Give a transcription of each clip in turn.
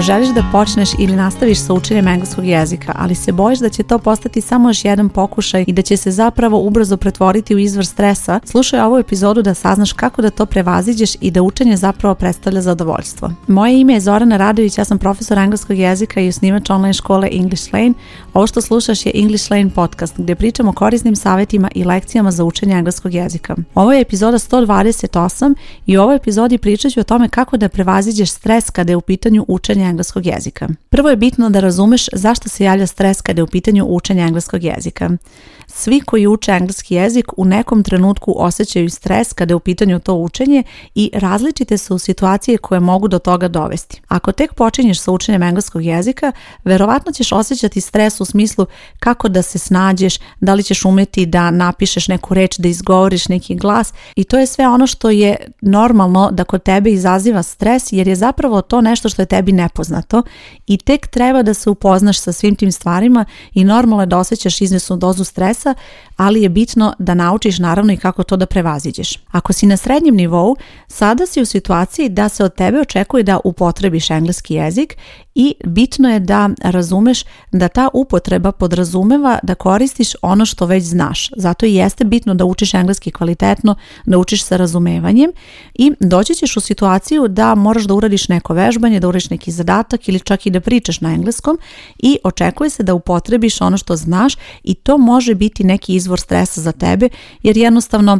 želiš da počneš ili nastaviš sa učenjem engleskog jezika, ali se bojiš da će to postati samo još jedan pokušaj i da će se zapravo ubrzo pretvoriti u izvor stresa, slušaj ovu epizodu da saznaš kako da to prevaziđeš i da učenje zapravo predstavlja zadovoljstvo. Moje ime je Zorana Radović, ja sam profesor engleskog jezika i osnivač online škole English Lane. Ovo što slušaš je English Lane podcast gdje pričam o korisnim savjetima i lekcijama za učenje engleskog jezika. Ovo je epizoda 128 i u ovoj epizodi pričat o tome kako da prevaziđeš stres kada je u pitanju učenja engleskog jezika. Prvo je bitno da razumeš zašto se javlja stres kada je u pitanju učenja engleskog jezika. Svi koji uče engleski jezik u nekom trenutku osjećaju stres kada je u pitanju to učenje i različite su situacije koje mogu do toga dovesti. Ako tek počinješ sa učenjem engleskog jezika, verovatno ćeš osjećati stres u smislu kako da se snađeš, da li ćeš umjeti da napišeš neku reč, da izgovoriš neki glas i to je sve ono što je normalno da kod tebe izaziva stres jer je zapravo to nešto što je tebi ne nepoznato i tek treba da se upoznaš sa svim tim stvarima i normalno je da osjećaš iznesnu dozu stresa, ali je bitno da naučiš naravno i kako to da prevaziđeš. Ako si na srednjem nivou, sada si u situaciji da se od tebe očekuje da upotrebiš engleski jezik i bitno je da razumeš da ta upotreba podrazumeva da koristiš ono što već znaš. Zato i jeste bitno da učiš engleski kvalitetno, da učiš sa razumevanjem i doći ćeš u situaciju da moraš da uradiš neko vežbanje, da uradiš neki zadatak ili čak i da pričaš na engleskom i očekuje se da upotrebiš ono što znaš i to može biti neki izvor stresa za tebe jer jednostavno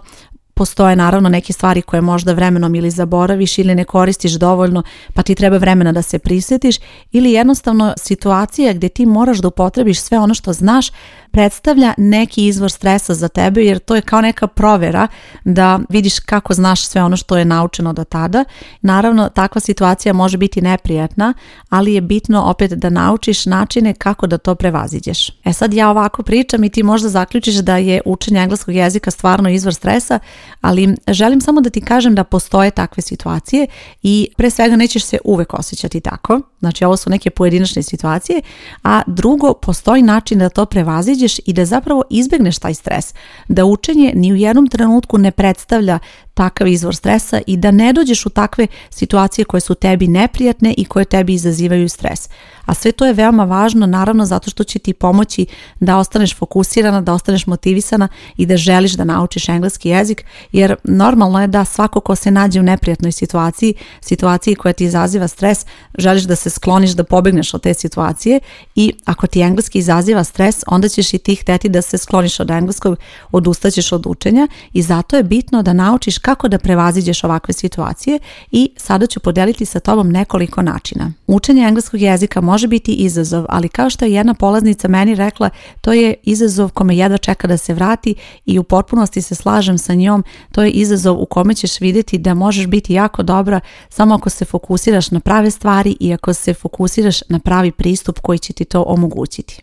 Postoje naravno neke stvari koje možda vremenom ili zaboraviš ili ne koristiš dovoljno, pa ti treba vremena da se prisjetiš ili jednostavno situacija gdje ti moraš da upotrebiš sve ono što znaš predstavlja neki izvor stresa za tebe jer to je kao neka provera da vidiš kako znaš sve ono što je naučeno do tada. Naravno, takva situacija može biti neprijatna, ali je bitno opet da naučiš načine kako da to prevaziđeš. E sad ja ovako pričam i ti možda zaključiš da je učenje engleskog jezika stvarno izvor stresa, ali želim samo da ti kažem da postoje takve situacije i pre svega nećeš se uvek osjećati tako. Znači ovo su neke pojedinačne situacije, a drugo postoji način da to prevaziđeš i da zapravo izbjegneš taj stres, da učenje ni u jednom trenutku ne predstavlja takav izvor stresa i da ne dođeš u takve situacije koje su tebi neprijatne i koje tebi izazivaju stres. A sve to je veoma važno naravno zato što će ti pomoći da ostaneš fokusirana, da ostaneš motivisana i da želiš da naučiš engleski jezik jer normalno je da svako ko se nađe u neprijatnoj situaciji, situaciji koja ti izaziva stres, želiš da se skloniš, da pobegneš od te situacije i ako ti engleski izaziva stres, onda ćeš i ti hteti da se skloniš od engleskog, odustaćeš od učenja i zato je bitno da naučiš kako da prevaziđeš ovakve situacije i sada ću podeliti sa tobom nekoliko načina. Učenje engleskog jezika može biti izazov, ali kao što je jedna polaznica meni rekla, to je izazov kome jedva čeka da se vrati i u potpunosti se slažem sa njom, to je izazov u kome ćeš vidjeti da možeš biti jako dobra samo ako se fokusiraš na prave stvari i ako se fokusiraš na pravi pristup koji će ti to omogućiti.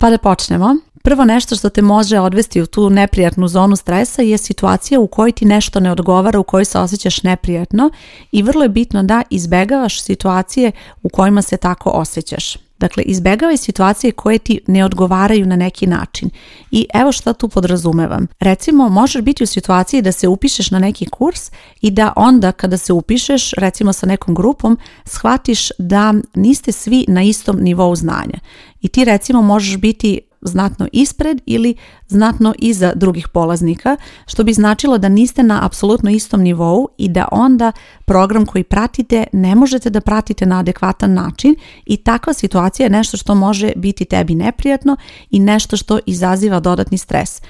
Pa da počnemo. Prvo nešto što te može odvesti u tu neprijatnu zonu stresa je situacija u kojoj ti nešto ne odgovara, u kojoj se osjećaš neprijatno i vrlo je bitno da izbegavaš situacije u kojima se tako osjećaš. Dakle, izbjegavaj situacije koje ti ne odgovaraju na neki način. I evo šta tu podrazumevam. Recimo, možeš biti u situaciji da se upišeš na neki kurs i da onda kada se upišeš, recimo sa nekom grupom, shvatiš da niste svi na istom nivou znanja. I ti recimo možeš biti znatno ispred ili znatno iza drugih polaznika, što bi značilo da niste na apsolutno istom nivou i da onda program koji pratite ne možete da pratite na adekvatan način i takva situacija je nešto što može biti tebi neprijatno i nešto što izaziva dodatni stres.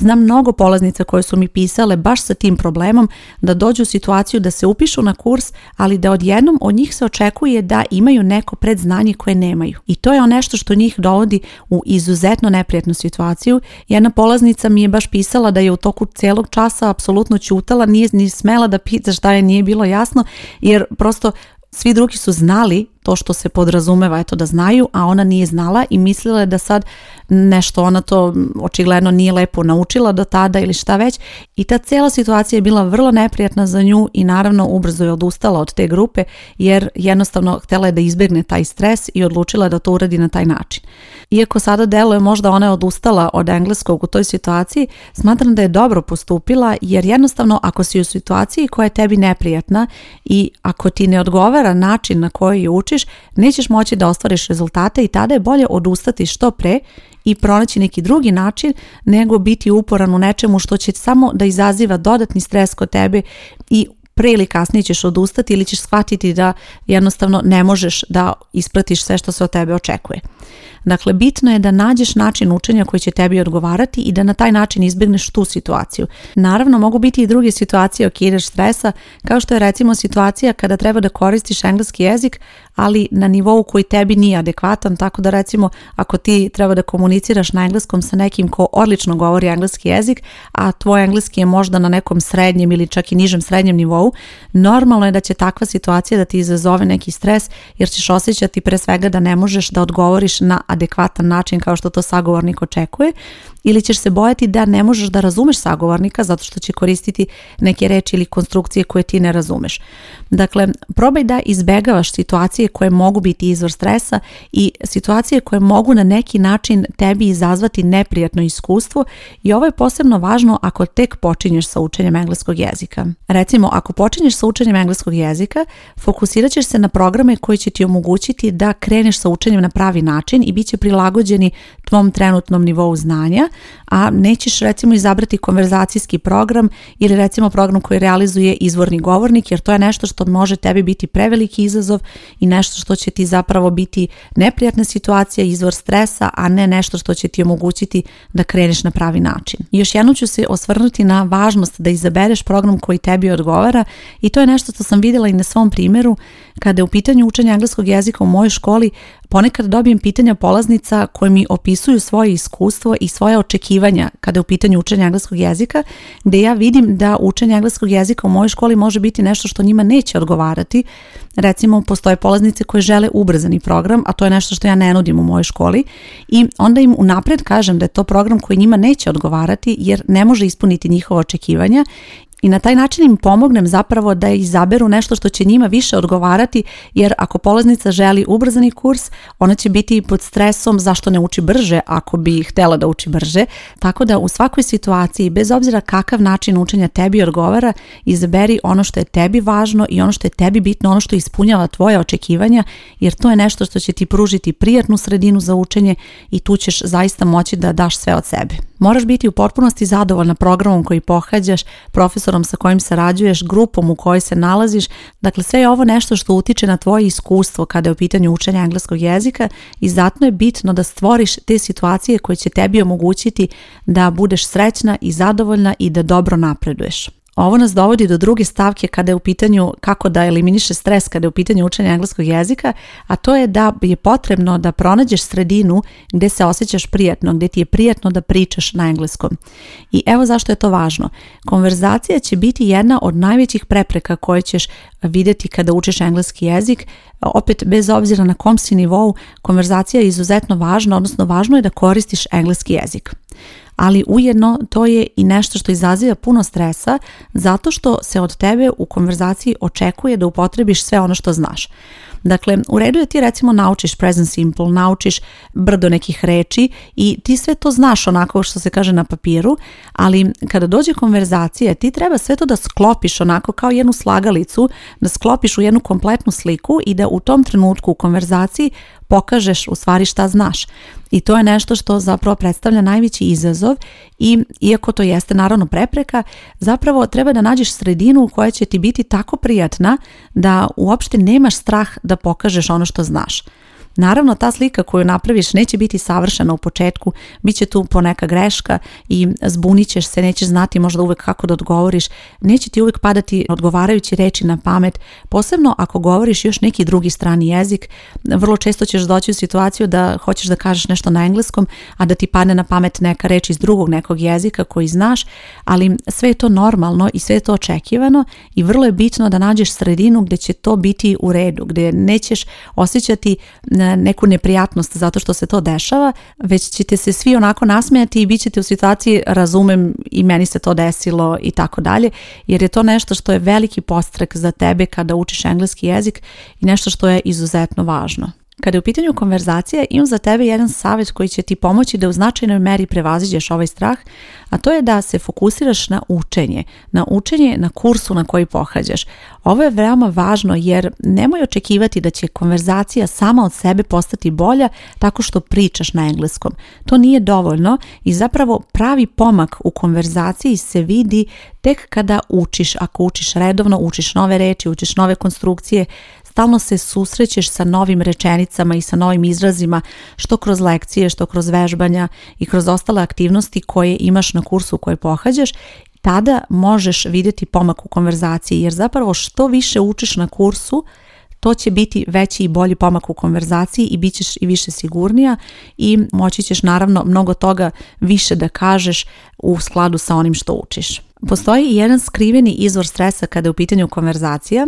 Znam mnogo polaznica koje su mi pisale baš sa tim problemom da dođu u situaciju da se upišu na kurs, ali da odjednom od njih se očekuje da imaju neko predznanje koje nemaju. I to je nešto što njih dovodi u izuzetno neprijetnu situaciju. Jedna polaznica mi je baš pisala da je u toku cijelog časa apsolutno čutala, nije ni smela da pita šta je nije bilo jasno, jer prosto svi drugi su znali to što se podrazumeva eto da znaju, a ona nije znala i mislila je da sad nešto ona to očigledno nije lepo naučila do tada ili šta već i ta cijela situacija je bila vrlo neprijatna za nju i naravno ubrzo je odustala od te grupe jer jednostavno htela je da izbjegne taj stres i odlučila da to uradi na taj način. Iako sada deluje možda ona je odustala od engleskog u toj situaciji, smatram da je dobro postupila jer jednostavno ako si u situaciji koja je tebi neprijatna i ako ti ne odgovara način na koji je uč nećeš moći da ostvariš rezultate i tada je bolje odustati što pre i pronaći neki drugi način nego biti uporan u nečemu što će samo da izaziva dodatni stres kod tebe i pre ili kasnije ćeš odustati ili ćeš shvatiti da jednostavno ne možeš da ispratiš sve što se od tebe očekuje. Dakle, bitno je da nađeš način učenja koji će tebi odgovarati i da na taj način izbjegneš tu situaciju. Naravno, mogu biti i druge situacije okidaš stresa, kao što je recimo situacija kada treba da koristiš engleski jezik, ali na nivou koji tebi nije adekvatan, tako da recimo ako ti treba da komuniciraš na engleskom sa nekim ko odlično govori engleski jezik, a tvoj engleski je možda na nekom srednjem ili čak i nižem srednjem nivou, normalno je da će takva situacija da ti izazove neki stres jer ćeš osjećati pre svega da ne možeš da odgovoriš na adekvatan način kao što to sagovornik očekuje ili ćeš se bojati da ne možeš da razumeš sagovornika zato što će koristiti neke reči ili konstrukcije koje ti ne razumeš. Dakle, probaj da izbegavaš situacije koje mogu biti izvor stresa i situacije koje mogu na neki način tebi izazvati neprijatno iskustvo i ovo je posebno važno ako tek počinješ sa učenjem engleskog jezika. Recimo, ako počinješ sa učenjem engleskog jezika, fokusirat ćeš se na programe koji će ti omogućiti da kreneš sa učenjem na pravi način i bit će prilagođeni tvom trenutnom nivou znanja, a nećeš recimo izabrati konverzacijski program ili recimo program koji realizuje izvorni govornik, jer to je nešto što može tebi biti preveliki izazov i nešto što će ti zapravo biti neprijatna situacija, izvor stresa, a ne nešto što će ti omogućiti da kreneš na pravi način. Još jednom ću se osvrnuti na važnost da izabereš program koji tebi odgovara i to je nešto što sam vidjela i na svom primjeru kada je u pitanju učenja engleskog jezika u mojoj školi Ponekad dobijem pitanja polaznica koje mi opisuju svoje iskustvo i svoje očekivanja kada je u pitanju učenja engleskog jezika, gde ja vidim da učenje engleskog jezika u mojoj školi može biti nešto što njima neće odgovarati. Recimo, postoje polaznice koje žele ubrzani program, a to je nešto što ja ne nudim u mojoj školi i onda im unapred kažem da je to program koji njima neće odgovarati jer ne može ispuniti njihova očekivanja i na taj način im pomognem zapravo da izaberu nešto što će njima više odgovarati jer ako polaznica želi ubrzani kurs, ona će biti pod stresom zašto ne uči brže ako bi htela da uči brže, tako da u svakoj situaciji bez obzira kakav način učenja tebi odgovara, izaberi ono što je tebi važno i ono što je tebi bitno, ono što ispunjava tvoje očekivanja jer to je nešto što će ti pružiti prijatnu sredinu za učenje i tu ćeš zaista moći da daš sve od sebe. Moraš biti u potpunosti zadovoljna programom koji pohađaš, profesorom sa kojim sarađuješ, grupom u kojoj se nalaziš. Dakle, sve je ovo nešto što utiče na tvoje iskustvo kada je u pitanju učenja engleskog jezika i zato je bitno da stvoriš te situacije koje će tebi omogućiti da budeš srećna i zadovoljna i da dobro napreduješ ovo nas dovodi do druge stavke kada je u pitanju kako da eliminiše stres kada je u pitanju učenja engleskog jezika, a to je da je potrebno da pronađeš sredinu gdje se osjećaš prijatno, gdje ti je prijatno da pričaš na engleskom. I evo zašto je to važno. Konverzacija će biti jedna od najvećih prepreka koje ćeš vidjeti kada učiš engleski jezik. Opet, bez obzira na kom si nivou, konverzacija je izuzetno važna, odnosno važno je da koristiš engleski jezik ali ujedno to je i nešto što izaziva puno stresa zato što se od tebe u konverzaciji očekuje da upotrebiš sve ono što znaš. Dakle, u redu je ti recimo naučiš present simple, naučiš brdo nekih reči i ti sve to znaš onako što se kaže na papiru, ali kada dođe konverzacija ti treba sve to da sklopiš onako kao jednu slagalicu, da sklopiš u jednu kompletnu sliku i da u tom trenutku u konverzaciji pokažeš u stvari šta znaš. I to je nešto što zapravo predstavlja najveći izazov i iako to jeste naravno prepreka, zapravo treba da nađeš sredinu koja će ti biti tako prijatna da uopšte nemaš strah da pokažeš ono što znaš. Naravno, ta slika koju napraviš neće biti savršena u početku, bit će tu poneka greška i zbunit ćeš se, nećeš znati možda uvek kako da odgovoriš, neće ti uvek padati odgovarajući reči na pamet, posebno ako govoriš još neki drugi strani jezik, vrlo često ćeš doći u situaciju da hoćeš da kažeš nešto na engleskom, a da ti padne na pamet neka reč iz drugog nekog jezika koji znaš, ali sve je to normalno i sve je to očekivano i vrlo je bitno da nađeš sredinu gdje će to biti u redu, gdje nećeš osjećati e, neku neprijatnost zato što se to dešava, već ćete se svi onako nasmijati i bit ćete u situaciji razumem i meni se to desilo i tako dalje, jer je to nešto što je veliki postrek za tebe kada učiš engleski jezik i nešto što je izuzetno važno. Kada je u pitanju konverzacije, imam za tebe jedan savjet koji će ti pomoći da u značajnoj meri prevaziđeš ovaj strah, a to je da se fokusiraš na učenje, na učenje na kursu na koji pohađaš. Ovo je veoma važno jer nemoj očekivati da će konverzacija sama od sebe postati bolja tako što pričaš na engleskom. To nije dovoljno i zapravo pravi pomak u konverzaciji se vidi tek kada učiš, ako učiš redovno, učiš nove reči, učiš nove konstrukcije, stalno se susrećeš sa novim rečenicama i sa novim izrazima, što kroz lekcije, što kroz vežbanja i kroz ostale aktivnosti koje imaš na kursu koje pohađaš tada možeš vidjeti pomak u konverzaciji jer zapravo što više učiš na kursu to će biti veći i bolji pomak u konverzaciji i bit ćeš i više sigurnija i moći ćeš naravno mnogo toga više da kažeš u skladu sa onim što učiš. Postoji i jedan skriveni izvor stresa kada je u pitanju konverzacija.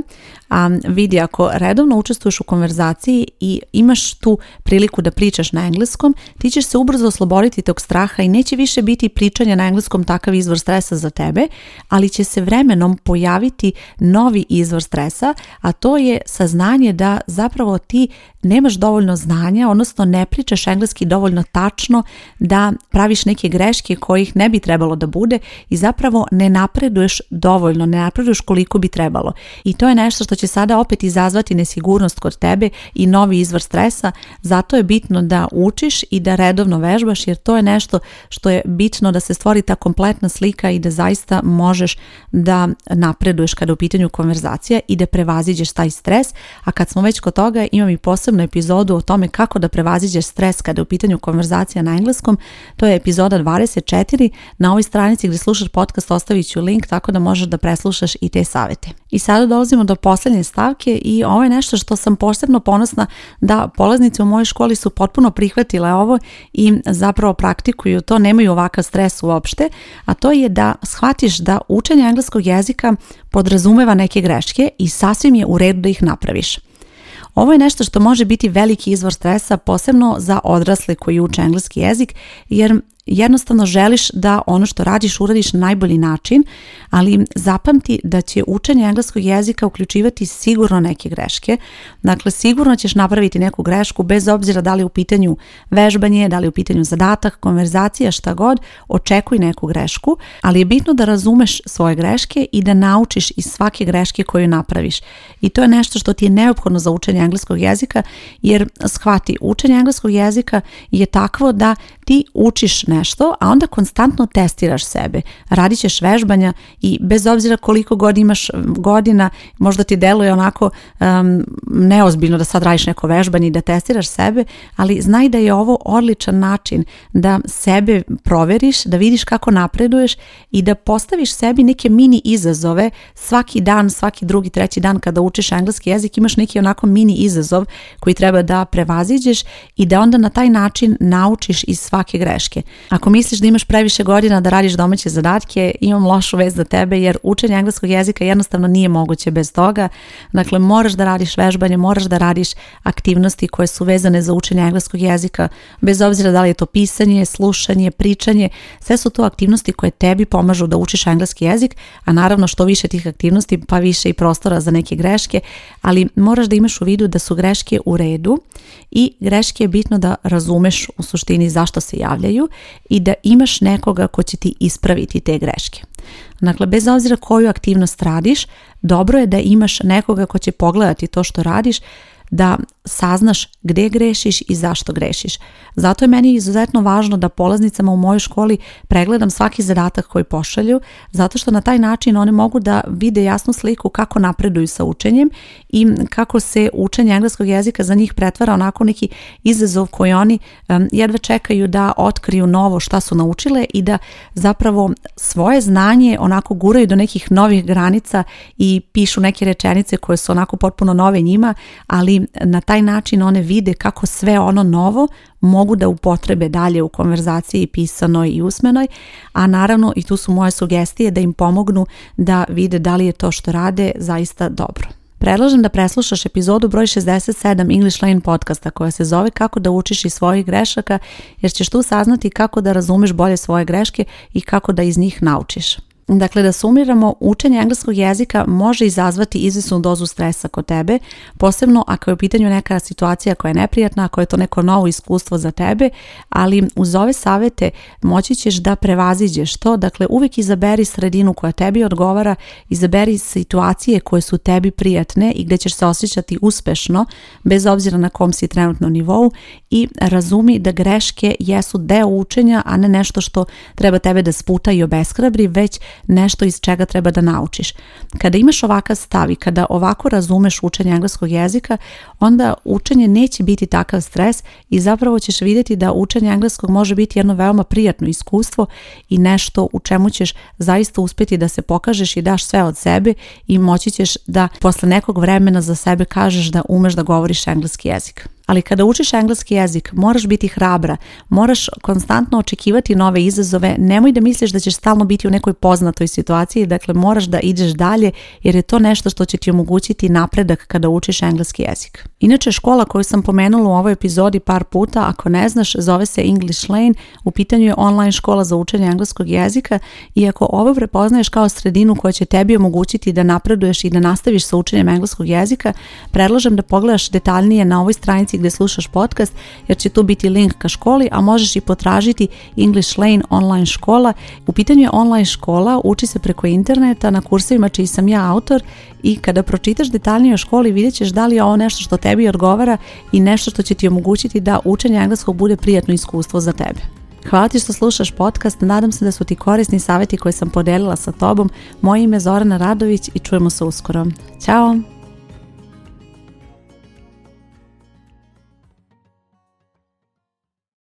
a vidi, ako redovno učestvuješ u konverzaciji i imaš tu priliku da pričaš na engleskom, ti ćeš se ubrzo osloboditi tog straha i neće više biti pričanje na engleskom takav izvor stresa za tebe, ali će se vremenom pojaviti novi izvor stresa, a to je saznanje da zapravo ti nemaš dovoljno znanja, odnosno ne pričaš engleski dovoljno tačno da praviš neke greške kojih ne bi trebalo da bude i zapravo ne ne napreduješ dovoljno, ne napreduješ koliko bi trebalo. I to je nešto što će sada opet izazvati nesigurnost kod tebe i novi izvor stresa, zato je bitno da učiš i da redovno vežbaš jer to je nešto što je bitno da se stvori ta kompletna slika i da zaista možeš da napreduješ kada je u pitanju konverzacija i da prevaziđeš taj stres, a kad smo već kod toga imam i posebnu epizodu o tome kako da prevaziđeš stres kada je u pitanju konverzacija na engleskom, to je epizoda 24 na ovoj stranici gdje slušaš podcast ostaje ostavit ću link tako da možeš da preslušaš i te savete. I sada dolazimo do posljednje stavke i ovo je nešto što sam posebno ponosna da polaznice u mojoj školi su potpuno prihvatile ovo i zapravo praktikuju to, nemaju ovakav stres uopšte, a to je da shvatiš da učenje engleskog jezika podrazumeva neke greške i sasvim je u redu da ih napraviš. Ovo je nešto što može biti veliki izvor stresa, posebno za odrasle koji uče engleski jezik, jer jednostavno želiš da ono što radiš uradiš na najbolji način, ali zapamti da će učenje engleskog jezika uključivati sigurno neke greške. Dakle, sigurno ćeš napraviti neku grešku bez obzira da li je u pitanju vežbanje, da li je u pitanju zadatak, konverzacija, šta god, očekuj neku grešku, ali je bitno da razumeš svoje greške i da naučiš iz svake greške koju napraviš. I to je nešto što ti je neophodno za učenje engleskog jezika, jer shvati, učenje engleskog jezika je takvo da učiš nešto, a onda konstantno testiraš sebe. Radit ćeš vežbanja i bez obzira koliko god imaš godina, možda ti deluje onako um, neozbiljno da sad radiš neko vežbanje i da testiraš sebe, ali znaj da je ovo odličan način da sebe proveriš, da vidiš kako napreduješ i da postaviš sebi neke mini izazove svaki dan, svaki drugi, treći dan kada učiš engleski jezik imaš neki onako mini izazov koji treba da prevaziđeš i da onda na taj način naučiš i sva greške. Ako misliš da imaš previše godina da radiš domaće zadatke, imam lošu vez za tebe jer učenje engleskog jezika jednostavno nije moguće bez toga. Dakle, moraš da radiš vežbanje, moraš da radiš aktivnosti koje su vezane za učenje engleskog jezika, bez obzira da li je to pisanje, slušanje, pričanje, sve su to aktivnosti koje tebi pomažu da učiš engleski jezik, a naravno što više tih aktivnosti, pa više i prostora za neke greške, ali moraš da imaš u vidu da su greške u redu i greške je bitno da razumeš u suštini zašto se javljaju i da imaš nekoga ko će ti ispraviti te greške. Dakle, bez obzira koju aktivnost radiš, dobro je da imaš nekoga ko će pogledati to što radiš, da saznaš gdje grešiš i zašto grešiš. Zato je meni izuzetno važno da polaznicama u mojoj školi pregledam svaki zadatak koji pošalju, zato što na taj način one mogu da vide jasnu sliku kako napreduju sa učenjem i kako se učenje engleskog jezika za njih pretvara onako neki izazov koji oni jedva čekaju da otkriju novo šta su naučile i da zapravo svoje znanje onako guraju do nekih novih granica i pišu neke rečenice koje su onako potpuno nove njima, ali na taj taj način one vide kako sve ono novo mogu da upotrebe dalje u konverzaciji pisanoj i usmenoj, a naravno i tu su moje sugestije da im pomognu da vide da li je to što rade zaista dobro. Predlažem da preslušaš epizodu broj 67 English Lane podcasta koja se zove Kako da učiš iz svojih grešaka jer ćeš tu saznati kako da razumeš bolje svoje greške i kako da iz njih naučiš. Dakle, da sumiramo, učenje engleskog jezika može izazvati izvisnu dozu stresa kod tebe, posebno ako je u pitanju neka situacija koja je neprijatna, ako je to neko novo iskustvo za tebe, ali uz ove savjete moći ćeš da prevaziđeš to, dakle uvijek izaberi sredinu koja tebi odgovara, izaberi situacije koje su tebi prijatne i gdje ćeš se osjećati uspešno, bez obzira na kom si trenutno nivou i razumi da greške jesu deo učenja, a ne nešto što treba tebe da sputa i obeskrabri, već nešto iz čega treba da naučiš. Kada imaš ovakav stav i kada ovako razumeš učenje engleskog jezika, onda učenje neće biti takav stres i zapravo ćeš vidjeti da učenje engleskog može biti jedno veoma prijatno iskustvo i nešto u čemu ćeš zaista uspjeti da se pokažeš i daš sve od sebe i moći ćeš da posle nekog vremena za sebe kažeš da umeš da govoriš engleski jezik ali kada učiš engleski jezik moraš biti hrabra, moraš konstantno očekivati nove izazove, nemoj da misliš da ćeš stalno biti u nekoj poznatoj situaciji, dakle moraš da ideš dalje jer je to nešto što će ti omogućiti napredak kada učiš engleski jezik. Inače škola koju sam pomenula u ovoj epizodi par puta, ako ne znaš, zove se English Lane, u pitanju je online škola za učenje engleskog jezika i ako ovo prepoznaješ kao sredinu koja će tebi omogućiti da napreduješ i da nastaviš sa učenjem engleskog jezika, predlažem da pogledaš detaljnije na ovoj stranici gdje slušaš podcast jer će tu biti link ka školi, a možeš i potražiti English Lane online škola. U pitanju je online škola, uči se preko interneta na kursevima čiji sam ja autor i kada pročitaš detaljnije o školi vidjet ćeš da li je ovo nešto što tebi odgovara i nešto što će ti omogućiti da učenje engleskog bude prijatno iskustvo za tebe. Hvala ti što slušaš podcast, nadam se da su ti korisni savjeti koje sam podelila sa tobom. Moje ime je Zorana Radović i čujemo se uskoro. Ćao!